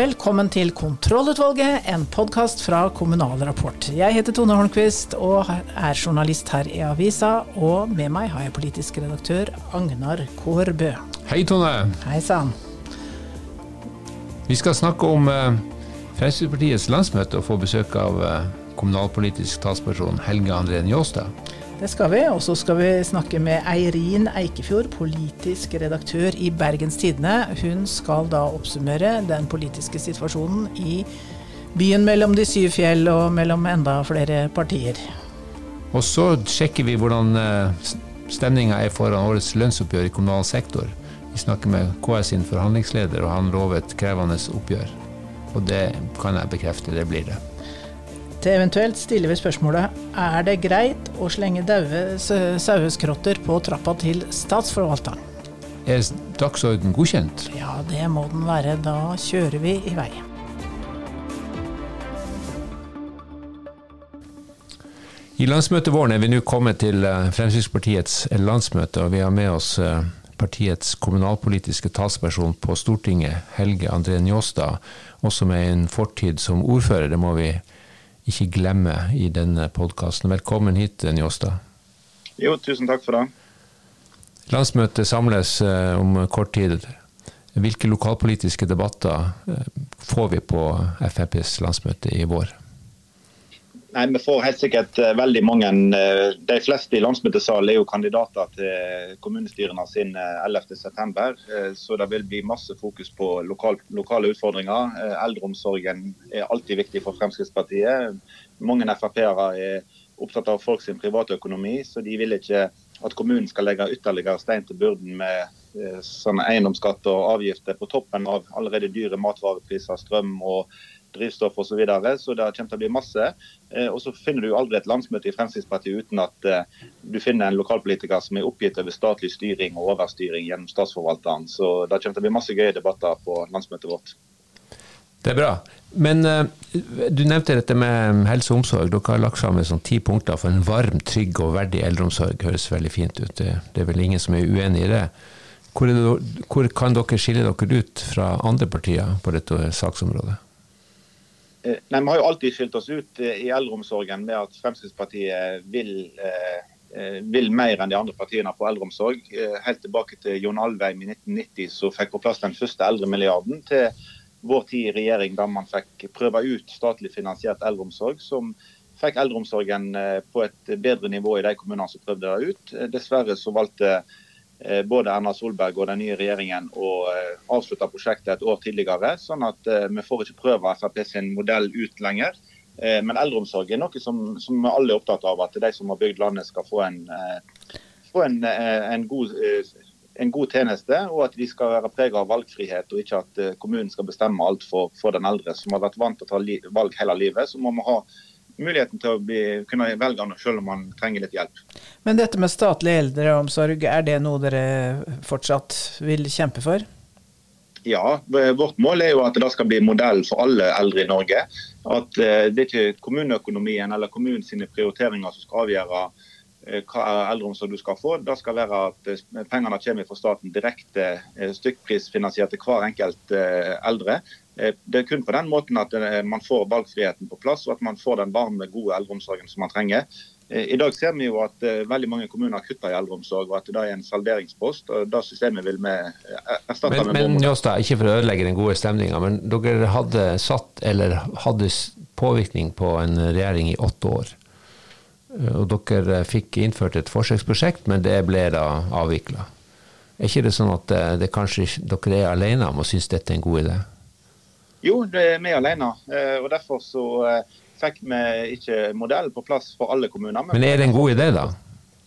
Velkommen til Kontrollutvalget, en podkast fra Kommunal Rapport. Jeg heter Tone Holmquist og er journalist her i avisa. Og med meg har jeg politisk redaktør Agnar Kårbø. Hei, Tone. Hei sann. Vi skal snakke om eh, Fremskrittspartiets landsmøte og få besøk av eh, kommunalpolitisk talsperson Helge André Njåstad. Det skal vi. Og så skal vi snakke med Eirin Eikefjord, politisk redaktør i Bergens Tidende. Hun skal da oppsummere den politiske situasjonen i byen mellom de syv fjell og mellom enda flere partier. Og så sjekker vi hvordan eh, stemninga er foran årets lønnsoppgjør i kommunal sektor. Vi snakker med KS sin forhandlingsleder, og han lovet krevende oppgjør. Og det kan jeg bekrefte, det blir det. Til eventuelt stiller vi spørsmålet er det greit å slenge daue saueskrotter på trappa til statsforvalteren. Er dagsorden godkjent? Ja, det må den være. Da kjører vi i vei. I landsmøtet våren er vi nå kommet til eh, Fremskrittspartiets landsmøte, og vi har med oss eh, partiets kommunalpolitiske talsperson på Stortinget, Helge André Njåstad, også med en fortid som ordfører. Det må vi ikke glemme i denne podkasten. Velkommen hit, Njåstad. Jo, tusen takk for det. Landsmøtet samles eh, om kort tid. Hvilke lokalpolitiske debatter eh, får vi på FrPs landsmøte i vår? Nei, Vi får helt sikkert eh, veldig mange eh, De fleste i landsmøtesalen er jo kandidater til kommunestyrene sine 11.9. Eh, så det vil bli masse fokus på lokal, lokale utfordringer. Eldreomsorgen er alltid viktig for Fremskrittspartiet. Mange Frp-ere er opptatt av folk sin privatøkonomi, så de vil ikke at kommunen skal legge ytterligere stein til byrden med sånne eiendomsskatt og avgifter på toppen av allerede dyre matvarepriser, strøm og drivstoff osv. Så, videre, så det kommer til å bli masse. Eh, og så finner du aldri et landsmøte i Fremskrittspartiet uten at eh, du finner en lokalpolitiker som er oppgitt over statlig styring og overstyring gjennom statsforvalteren. Så det kommer til å bli masse gøye debatter på landsmøtet vårt. Det er bra. Men uh, du nevnte dette med helse og omsorg. Dere har lagt sammen sånn ti punkter for en varm, trygg og verdig eldreomsorg. Høres veldig fint ut. Det er vel ingen som er uenig i det. Hvor, det, hvor kan dere skille dere ut fra andre partier på dette saksområdet? Eh, nei, Vi har jo alltid skilt oss ut eh, i eldreomsorgen med at Fremskrittspartiet vil, eh, vil mer enn de andre partiene på eldreomsorg. Helt tilbake til Jon Alvheim i 1990 som fikk på plass den første eldremilliarden til vår tid i regjering da man fikk prøve ut statlig finansiert eldreomsorg. som fikk eldreomsorgen på et bedre nivå i de kommunene som prøvde det ut. Dessverre så valgte både Erna Solberg og den nye regjeringen å eh, avslutte prosjektet et år tidligere. Sånn at eh, vi får ikke prøve Frp sin modell ut lenger. Men eldreomsorg er noe som, som vi alle er opptatt av. At de som har bygd landet skal få en, få en, en, god, en god, tjeneste. Og at de skal være preget av valgfrihet, og ikke at kommunen skal bestemme alt for, for den eldre som har vært vant til å ta valg hele livet. Så må vi ha muligheten til å bli, kunne velge den selv om man trenger litt hjelp. Men dette med statlig eldreomsorg, er det noe dere fortsatt vil kjempe for? Ja, vårt mål er jo at det skal bli modell for alle eldre i Norge. At eh, det er ikke kommuneøkonomien eller kommunens prioriteringer som skal avgjøre eh, hva eldreomsorg du skal få. Det skal være at eh, pengene kommer fra staten direkte stykkprisfinansiert til hver enkelt eldre. Eh, det er kun på den måten at eh, man får valgfriheten på plass, og at man får den varme, gode eldreomsorgen som man trenger. Eh, I dag ser vi jo at veldig mange kommuner kutter i eldreomsorg, og at det er en salderingspost. og Det systemet vil vi erstatte men, med Men Njåstad, ikke for å ødelegge den gode stemninga, men dere hadde satt eller hadde påvirkning på en regjering i åtte år. Og dere fikk innført et forsøksprosjekt, men det ble da avvikla. Er ikke det sånn at det, det kanskje dere er alene om å synes dette er en god idé? Jo, det er vi alene. Eh, og Derfor så eh, fikk vi ikke modellen på plass for alle kommuner. Men er det en god idé, da?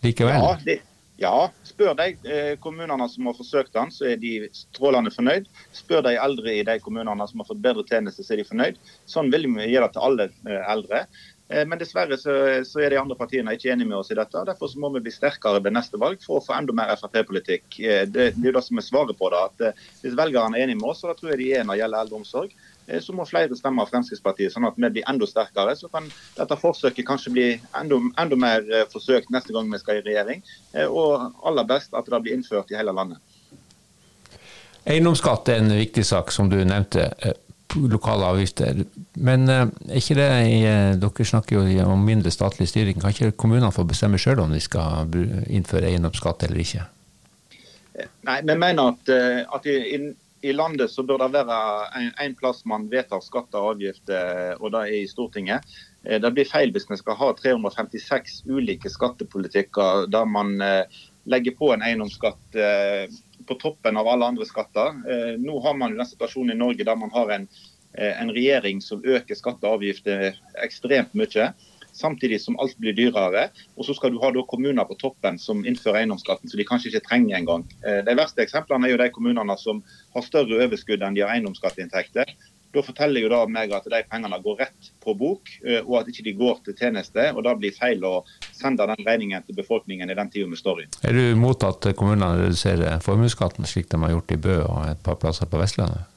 Likevel? Ja, det, ja. spør de eh, kommunene som har forsøkt den, så er de strålende fornøyd. Spør de eldre i de kommunene som har fått bedre tjenester, så er de fornøyd. Sånn vil vi gjøre det til alle eldre. Men dessverre så, så, er de andre partiene ikke enige med oss i dette. Derfor så må vi bli sterkere ved neste valg for å få enda mer Frp-politikk. Det, det, er jo det som er svaret på det. at Hvis velgerne er enige med oss, og det tror jeg de er når det gjelder eldreomsorg, Eh, så må flere stemme Fremskrittspartiet, sånn at vi blir enda sterkere. Så kan dette forsøket kanskje bli enda, enda mer eh, forsøkt neste gang vi skal i regjering. Eh, og aller best at det blir innført i hele landet. Eiendomsskatt er en viktig sak, som du nevnte. Lokale avgifter. Men er ikke det Dere snakker jo om mindre statlig styring. Kan ikke kommunene få bestemme sjøl om de skal innføre eiendomsskatt eller ikke? Nei, vi mener at, at i, i, landet så bør det være en, en plass man vedtar skatter og avgifter, og det er i Stortinget. Det blir feil hvis vi skal ha 356 ulike skattepolitikker der man legger på en eiendomsskatt på toppen av alle andre skatter. Eh, nå har man jo den situasjonen i Norge der man har en, eh, en regjering som øker skatter og avgifter ekstremt mye. Samtidig som alt blir dyrere. Og så skal du ha kommuner på toppen som innfører eiendomsskatten, som de kanskje ikke trenger engang. Eh, de verste eksemplene er jo de kommunene som har større overskudd enn de har eiendomsskatteinntekter. Da forteller jo da meg at de pengene går rett på bok, og at ikke de går til tjeneste. og Da blir feil å sende den regningen til befolkningen i den tida vi står i. Er du imot at kommunene reduserer formuesskatten, slik de har gjort i Bø og et par plasser på Vestlandet?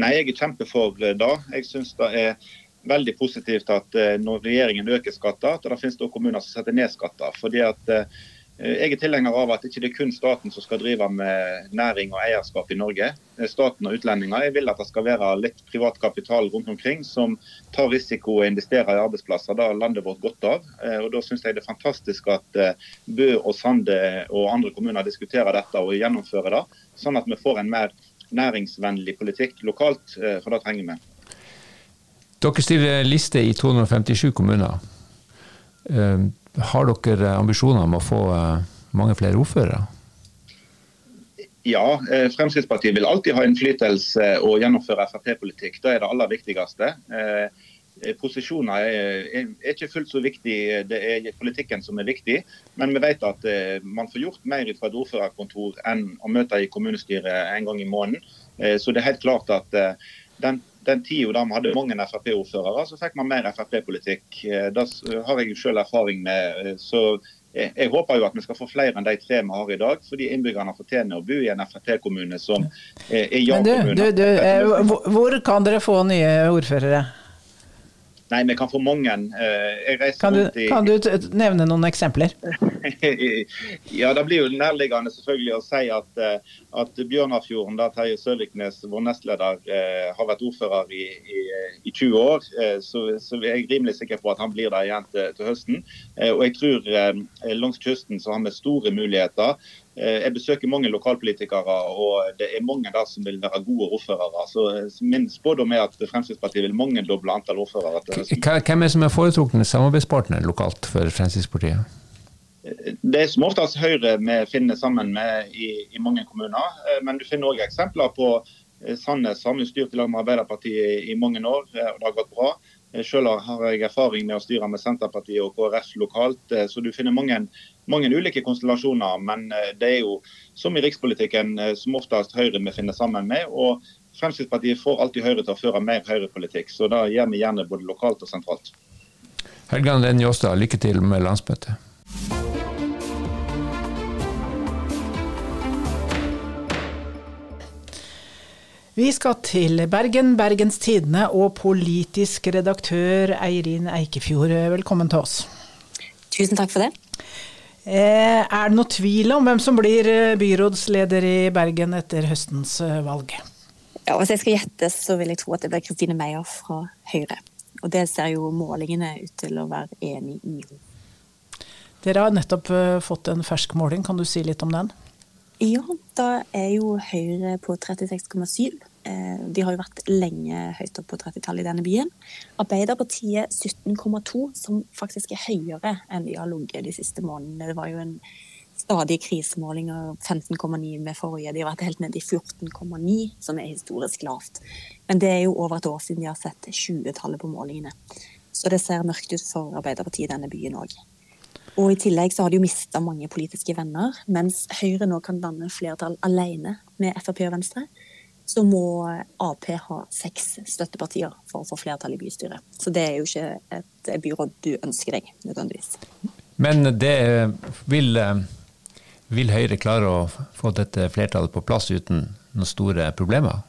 Nei, jeg er kjempe for det. Jeg syns det er veldig positivt at eh, når regjeringen øker skatter, at det finnes kommuner som setter ned skatter. Fordi at eh, Eh, jeg er tilhenger av at ikke det er kun staten som skal drive med næring og eierskap i Norge. Eh, staten og utlendinger. Jeg vil at det skal være litt privat kapital rundt omkring som tar risiko og investerer i arbeidsplasser. Da har landet vårt godt av. Eh, og Da syns jeg det er fantastisk at Bø og Sande og andre kommuner diskuterer dette og gjennomfører det, sånn at vi får en mer næringsvennlig politikk lokalt, for det trenger vi. Dere stiller liste i 257 kommuner. Har dere ambisjoner om å få eh, mange flere ordførere? Ja, eh, Fremskrittspartiet vil alltid ha innflytelse og gjennomføre Frp-politikk. Det er det aller viktigste. Eh, posisjoner er, ikke fullt så viktig, det er politikken som er viktig. Men vi vet at man får gjort mer fra et ordførerkontor enn å møte i kommunestyret en gang i måneden. Så det er helt klart at den den tida da vi hadde mange Frp-ordførere, så fikk man mer Frp-politikk. Eh, det har jeg selv erfaring med. Eh, så jeg håper jo at vi skal få flere enn de tre vi har i dag, fordi innbyggerne fortjener å bo i en Frp-kommune som er ja-kommune. Eh, hvor kan dere få nye ordførere? Nei, vi kan få mange. Eh, kan du, i... kan, du, nevne noen eksempler? ja, Det blir jo nærliggende selvfølgelig å si at, eh, at Bjørnafjorden, der Terje Søviknes, vår nestleder, eh, har vært ordfører i, i, i 20 år, så, så, er jeg rimelig sikker på at han blir der igjen til, til høsten. Og jeg tror langs kysten så har vi store muligheter. Eh, jeg besøker mange lokalpolitikere, og det er mange der som vil være gode ordførere. Så Min spådom er at Fremskrittspartiet vil mangedoble antall ordførere. Hvem er som er foretrukne samarbeidspartner lokalt for Fremskrittspartiet? Det er som oftest Høyre vi finner sammen med i, i mange kommuner. Eh, men du finner òg eksempler på eh, Sandnes har vi styrt i lag med Arbeiderpartiet i mange år, og det har gått bra. Selv har jeg erfaring med å styre med Senterpartiet og KrF lokalt, så du finner mange mange ulike konstellasjoner. Men eh, det er jo som i rikspolitikken eh, som oftest Høyre vi finner sammen med. og Fremskrittspartiet får alltid Høyre til å føre mer høyrepolitikk, så da gjør vi gjerne både lokalt og sentralt. Helgan Lenn Njåstad, lykke til med landsmøtet. Vi skal til Bergen, Bergens Tidende og politisk redaktør Eirin Eikefjord. Velkommen til oss. Tusen takk for det. Eh, er det noe tvil om hvem som blir eh, byrådsleder i Bergen etter høstens eh, valg? Ja, Hvis jeg skal gjette, så vil jeg tro at det blir Kristine Meyer fra Høyre. Og det ser jo målingene ut til å være enig i. Dere har nettopp fått en fersk måling, kan du si litt om den? Ja, da er jo Høyre på 36,7 Eh, de har jo vært lenge høyt opp på 30-tallet i denne byen. Arbeiderpartiet 17,2, som faktisk er høyere enn de har ligget de siste månedene. Det var jo en stadig krisemåling av 15,9 med forrige. De har vært helt nede i 14,9, som er historisk lavt. Men det er jo over et år siden de har sett 20-tallet på målingene. Så det ser mørkt ut for Arbeiderpartiet i denne byen òg. Og i tillegg så har de jo mista mange politiske venner, mens Høyre nå kan danne flertall alene med Frp og Venstre så må Ap ha seks støttepartier for å få flertall i bystyret. Så det er jo ikke et byråd du ønsker deg, nødvendigvis. Men det vil, vil Høyre klare å få dette flertallet på plass uten noen store problemer?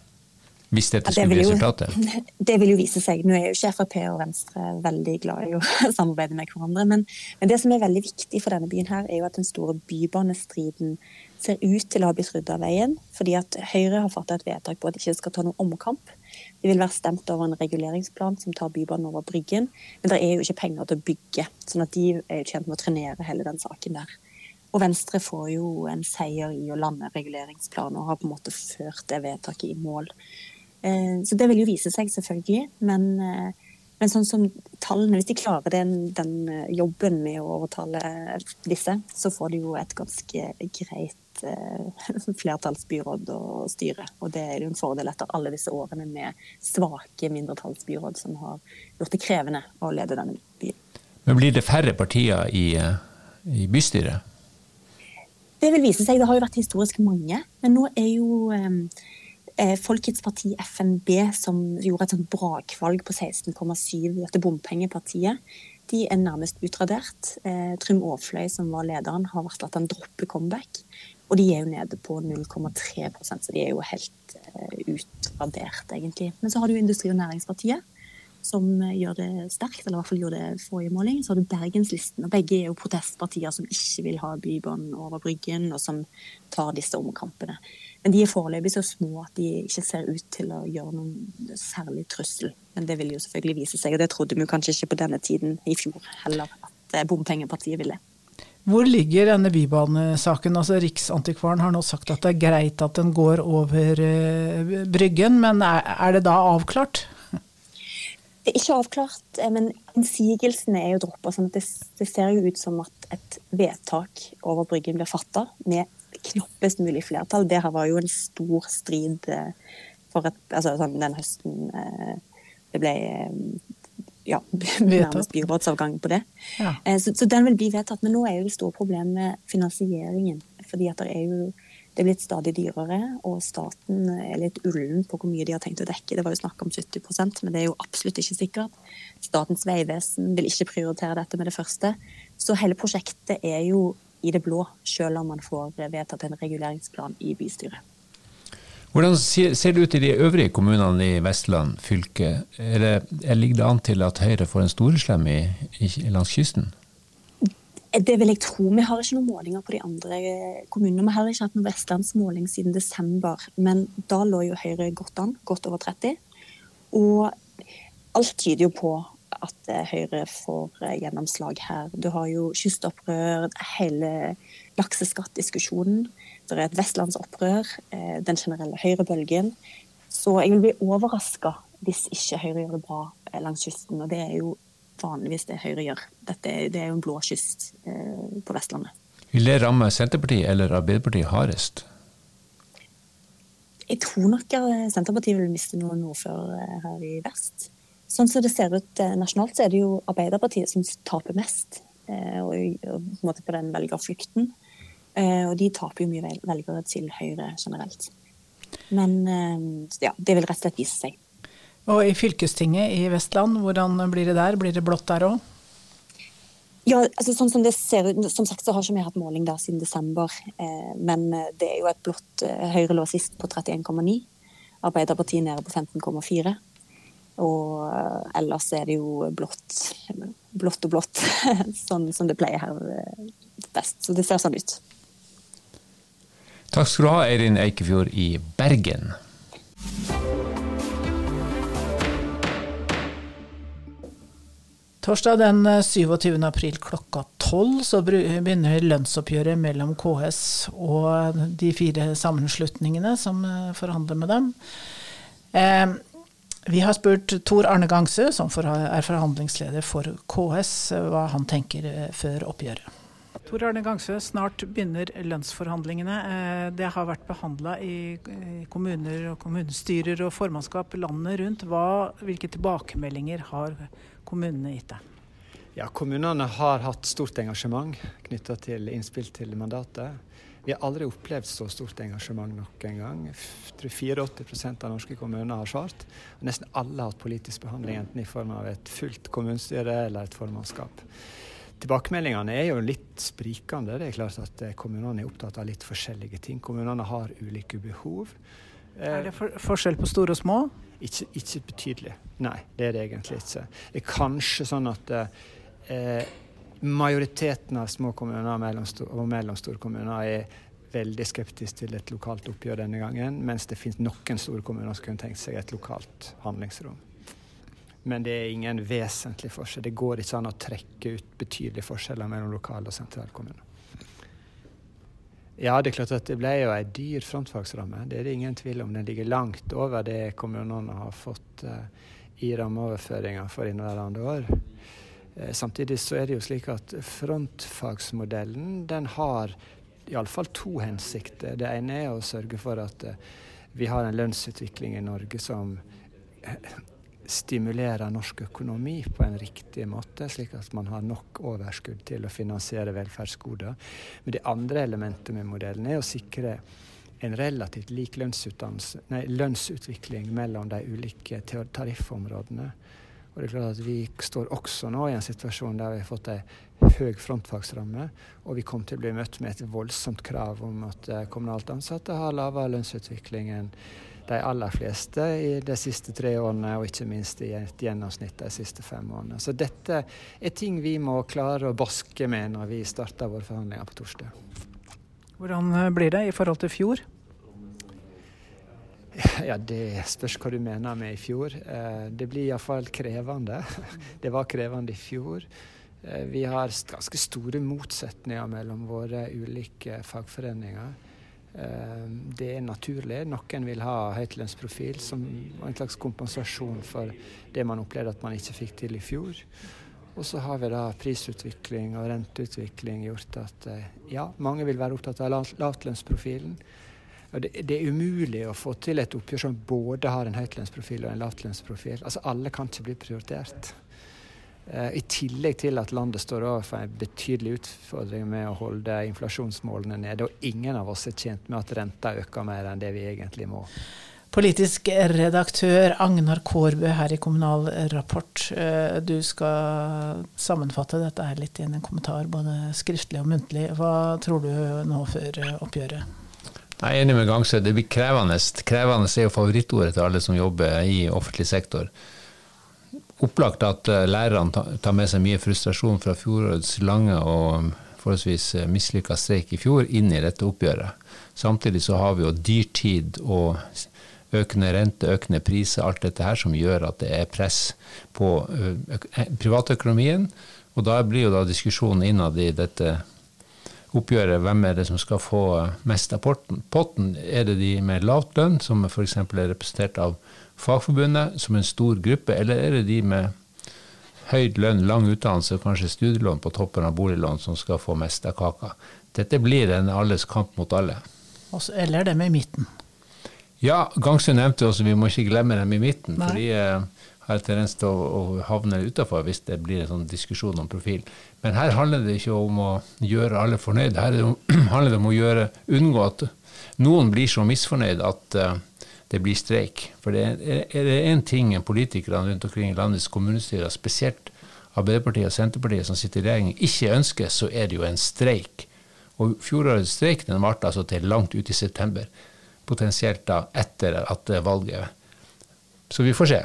Hvis dette skulle bli resultatet? Det vil jo vise seg. Nå er jo ikke Frp og Venstre veldig glad i å samarbeide med hverandre. Men, men, det som er veldig viktig for denne byen, her, er jo at den store bybanestriden ser ut til å ha blitt rydda av veien. Fordi at Høyre har fattet et vedtak på at de ikke skal ta noen omkamp. Det vil være stemt over en reguleringsplan som tar Bybanen over Bryggen, men det er jo ikke penger til å bygge. sånn at de er tjent med å trenere hele den saken der. Og Venstre får jo en seier i å lande reguleringsplanen og har på en måte ført det vedtaket i mål. Eh, så det vil jo vise seg, selvfølgelig. Men, eh, men sånn som tallene, hvis de klarer den, den, jobben med å overtale disse, så får de jo et ganske greit flertallsbyråd å styre. Og det er jo en fordel etter alle disse årene med svake mindretallsbyråd som har gjort det krevende å lede denne byen. Men blir det færre partier i, i bystyret? Det vil vise seg. Det har jo vært historisk mange. Men nå er jo eh, Folkets parti, FNB, som gjorde et sånt brakvalg på 16,7, dette bompengepartiet, de er nærmest utradert. Eh, Trym Aafløy, som var lederen, har varslet at han dropper comeback. Og de er jo nede på 0,3% så de er jo helt uh, utradert, egentlig. Men så har du Industri- og Næringspartiet, som gjør det sterkt, eller i hvert fall gjorde det forrige måling. Så har du Bergenslisten, og begge er jo protestpartier som ikke vil ha Bybanen over Bryggen, og som tar disse omkampene. Men de er foreløpig så små at de ikke ser ut til å gjøre noen særlig trussel. Men det vil jo selvfølgelig vise seg, og det trodde vi kanskje ikke på denne tiden i fjor heller, at eh, bompengepartiet ville. Hvor ligger denne bybanesaken? Altså Riksantikvaren har nå sagt at det er greit at den går over uh, Bryggen, men er, er, det da avklart? Det er ikke avklart, eh, men innsigelsene er jo droppa. Sånn det, det, ser jo ut som at et vedtak over Bryggen blir fatta med knappest mulig flertall. Det her var jo en stor strid uh, for at altså, sånn, den høsten uh, det ble ja, nærmest byrådsavgang på det. Ja. Eh, så, så, den vil bli vedtatt. Men nå er jo det store problemet finansieringen. fordi at det er jo det er blitt stadig dyrere, og staten er litt ullen på hvor mye de har tenkt å dekke. Det var jo snakk om 70% men det er jo absolutt ikke sikkert. Statens vegvesen vil ikke prioritere dette med det første. Så hele prosjektet er jo i det blå, selv om man får vedtatt en reguleringsplan i bystyret. Hvordan ser det ut i de øvrige kommunene i Vestland fylke? Eller ligger det an til at Høyre får en storeslem i, i, langs kysten? Det vil jeg tro. Vi har ikke noen målinger på de andre kommunene. Vi har ikke hatt noen vestlandsmåling siden desember, men da lå jo Høyre godt an, godt over 30. Og alt tyder jo på at eh, Høyre får eh, gjennomslag her. Du har jo kystopprør, hele lakseskattdiskusjonen. Det er et vestlandsopprør, eh, den generelle høyrebølgen. Så jeg vil bli overraska hvis ikke Høyre gjør det bra langs kysten. Og det er jo vanligvis det Høyre gjør. Dette, det er jo en blå kyst på Vestlandet. Vil det ramme Senterpartiet eller Arbeiderpartiet hardest? Jeg tror nok Senterpartiet vil miste noen ordførere her i vest. Sånn som det ser ut eh, nasjonalt, så er det jo Arbeiderpartiet som taper mest eh, og, og, på, den velgerflukten. Eh, og de taper jo mye velgere til Høyre generelt. Men ja, det vil rett og slett vise seg. Og i fylkestinget i Vestland, hvordan blir det der? Blir det blått der òg? Ja, altså sånn Som det ser ut, som sagt så har ikke vi hatt måling der siden desember. Eh, men det er jo et blått Høyre lå sist på 31,9. Arbeiderpartiet nede på 15,4. Og eh, ellers er det jo blått, blått og blått, sånn som det pleier her best. Eh, Så det ser sånn ut. Takk skal du ha, Eirin Eikefjord i Bergen. Torsdag den 27. Eh, april klokka tolv så begynner lønnsoppgjøret mellom KS og de fire sammenslutningene som forhandler med dem. Vi har spurt Tor Arne Gangsø, som er forhandlingsleder for KS, hva han tenker eh, før oppgjøret. Tor Arne Gangsø, snart begynner lønnsforhandlingene. Eh, det har vært behandla i kommuner og kommunestyrer og formannskap landet rundt. Hva, hvilke tilbakemeldinger har kommunene gitt deg? Ja, Kommunene har hatt stort engasjement knytta til innspill til mandatet. Vi har aldri opplevd så stort engasjement nok en gang. Jeg tror 84 av norske kommuner har svart. Og nesten alle har hatt politisk behandling, enten i form av et fullt kommunestyre eller et formannskap. Tilbakemeldingene er jo litt sprikende. Det er klart at eh, Kommunene er opptatt av litt forskjellige ting. Kommunene har ulike behov. Er det for forskjell på store og små? Ikke, ikke, betydelig. Nei, det er det egentlig ikke. Det er kanskje sånn at eh, majoriteten av små kommuner og mellomstore kommuner er veldig skeptisk til et lokalt oppgjør denne gangen, mens det finnes noen store kommuner som kunne tenkt seg et lokalt handlingsrom. Men det er ingen vesentlig forskjell. Det går ikke an å trekke ut betydelige forskjeller mellom lokal og sentrale kommuner. Ja, det er klart at det ble jo ei dyr frontfagsramme. Det er det ingen tvil om. Den ligger langt over det kommunene har fått uh, i rammeoverføringer for inneværende år. Uh, samtidig så er det jo slik at frontfagsmodellen den har iallfall to hensikter. Det ene er å sørge for at uh, vi har en lønnsutvikling i Norge som stimulere norsk økonomi på en riktig måte, slik at man har nok overskudd til å finansiere velferdsgoder. Men det andre elementet med modellen er å sikre en relativt lik nei, lønnsutvikling mellom de ulike tariffområdene. Og det er klart at Vi står også nå i en situasjon der vi har fått en høy frontfagsramme, og vi kommer til å bli møtt med et voldsomt krav om at eh, kommunalt ansatte har lavere lønnsutvikling enn de aller fleste i de siste tre årene, og ikke minst i et gjennomsnitt de siste fem årene. Så dette er ting vi må klare å baske med når vi starter våre forhandlinger på torsdag. Hvordan eh, blir det i forhold til fjor? Ja, Det spørs hva du mener med i fjor. Eh, det blir iallfall krevende. Det var krevende i fjor. Eh, vi har ganske store motsetninger mellom våre ulike fagforeninger. Eh, det er naturlig. Noen vil ha høytlønnsprofil som en slags kompensasjon for det man opplevde at man ikke fikk til i fjor. Og så har vi da prisutvikling og renteutvikling gjort at ja, mange vil være opptatt av lavtlønnsprofilen. Det, det, er umulig å få til et oppgjør som både har en høytlønnsprofil og en lavtlønnsprofil. Altså alle kan ikke bli prioritert. Eh, I tillegg til at landet står overfor en betydelig utfordring med å holde inflasjonsmålene nede. Og ingen av oss er tjent med at renta øker mer enn det vi egentlig må. Politisk redaktør Agnar Kårbø her i Kommunal Rapport. Eh, du skal sammenfatte dette her litt i en kommentar, både skriftlig og muntlig. Hva tror du nå før oppgjøret? Jeg er enig med Gangsø. Det blir krevende. Krevende er jo favorittordet til alle som jobber i offentlig sektor opplagt at eh, lærerne tar med seg mye frustrasjon fra fjorårets lange og forholdsvis eh, mislykka streik i fjor inn i dette oppgjøret. Samtidig så har vi jo dyrtid og økende rente, økende priser, alt dette her som gjør at det er press på privatøkonomien. Og da blir jo da diskusjonen innad i dette oppgjøret hvem er det som skal få mest av potten. Er det de med lavt lønn, som f.eks. er representert av Fagforbundet som en stor gruppe, eller er det de med høy lønn, lang utdannelse og kanskje studielån på toppen av boliglån som skal få mest av kaka? Dette blir en alles kamp mot alle. Også, eller dem i midten. Ja, Gangsø nevnte også, vi må ikke glemme dem i midten. Nei. for har tendens til å, å havne utafor hvis det blir en sånn diskusjon om profil. Men her handler det ikke om å gjøre alle fornøyd. Her handler det om å gjøre, unngå at noen blir så misfornøyd at uh, det blir streik. For det er, er det én ting politikerne rundt omkring i landets kommunestyrer, spesielt Arbeiderpartiet og Senterpartiet som sitter i regjering, ikke ønsker, så er det jo en streik. Og fjorårets streik den varte altså til langt ut i september. Potensielt da etter at valget Så vi får se.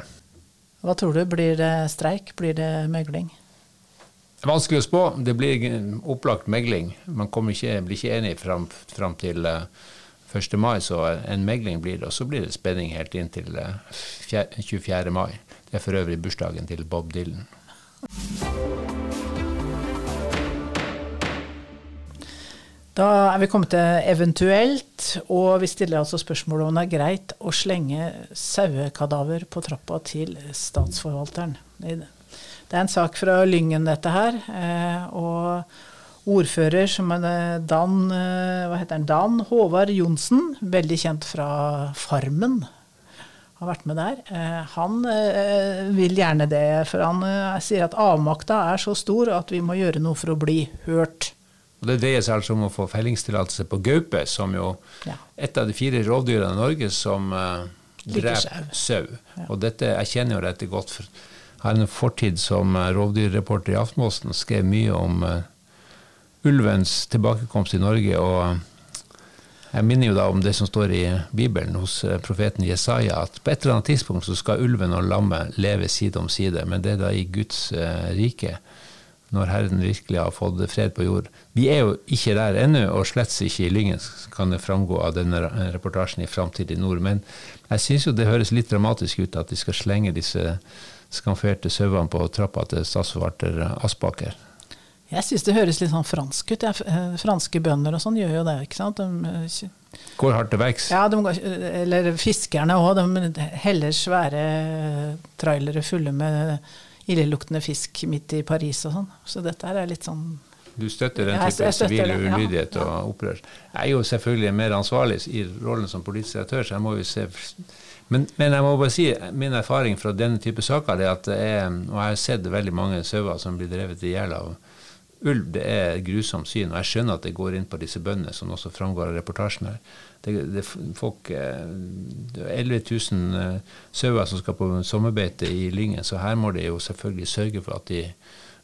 Hva tror du? Blir det streik? Blir det megling? Vanskelig å spå. Det blir opplagt megling. Man ikke, blir ikke enig fram, fram til uh, 1. mai, så en megling blir det. Og så blir det spenning helt inn til 24. Eh, mai. Det er for øvrig bursdagen til Bob Dylan. Da er vi kommet til eventuelt, og vi stiller altså spørsmålet om det er greit å slenge sauekadaver på trappa til statsforvalteren. Det er en sak fra Lyngen, dette her. Eh, og ordfører som er eh, Dan, eh, hva heter han, Dan Håvard Johnsen, veldig kjent fra Farmen. Har vært med der. Han vil gjerne det, for han sier at avmakta er så stor at vi må gjøre noe for å bli hørt. Og Det dreier seg altså om å få fellingstillatelse på gaupe, som jo ja. et av de fire rovdyrene i Norge som uh, dreper sau. Ja. Og dette, jeg kjenner jo dette godt. For har en fortid som rovdyrreporter i Aftenposten skrev mye om uh, ulvens tilbakekomst i Norge. og jeg minner jo da om det som står i Bibelen hos eh, profeten Jesaja, at på et eller annet tidspunkt så skal ulven og lammet leve side om side, men det er da i Guds eh, rike. Når Herren virkelig har fått fred på jord. Vi er jo ikke der ennå, og slett ikke i Lyngen, kan det framgå av denne reportasjen i Framtid i nord. Men jeg syns jo det høres litt dramatisk ut at de skal slenge disse skamferte sauene på trappa til statsforvalter Aspaker. Jeg syns det høres litt sånn fransk ut. Eh, franske bønder og sånn gjør jo det, ikke sant. De, eh, går hardt til verks? Ja, eller fiskerne òg. De heller svære trailere fulle med illeluktende fisk midt i Paris og sånn. Så dette her er litt sånn du støtter den type sivil ulydighet ja, ja. og opprør. Jeg er jo selvfølgelig mer ansvarlig i rollen som politisk redaktør, så jeg må jo se men, men, jeg må bare si min erfaring fra denne type saker er at det er, og jeg har sett veldig mange sauer som blir drevet i hjel av ulv. Det er grusomt syn. Og jeg skjønner at det går inn på disse bøndene, som også framgår av reportasjen her. Det, det, folk, det er 11 000 sauer som skal på sommerbeite i Lyngen, så her må de jo selvfølgelig sørge for at de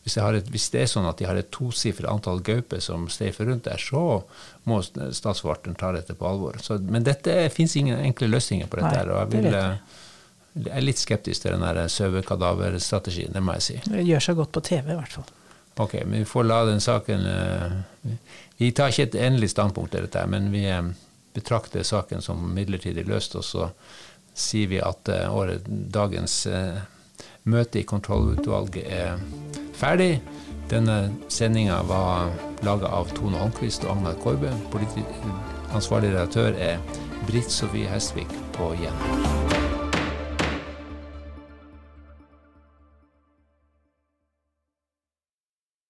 hvis, et, hvis, det er sånn at de har et tosifret antall gauper som streifer rundt der, så må statsforvalteren ta dette på alvor. Så, men det fins ingen enkle løsninger på dette. Nei, og jeg, vil, eh, jeg er litt skeptisk til den sauekadaverstrategien, det må jeg si. Det gjør seg godt på TV, i hvert fall. Ok, men vi får la den saken uh, Vi tar ikke et endelig standpunkt til dette, men vi uh, betrakter saken som midlertidig løst, og så sier vi at uh, året, dagens møte i kontrollutvalget er ferdig. Denne sendinga var laga av Tone Holmquist og Agnar Korbe. Ansvarlig redaktør er Britt Sofie Hestvik på Gjen.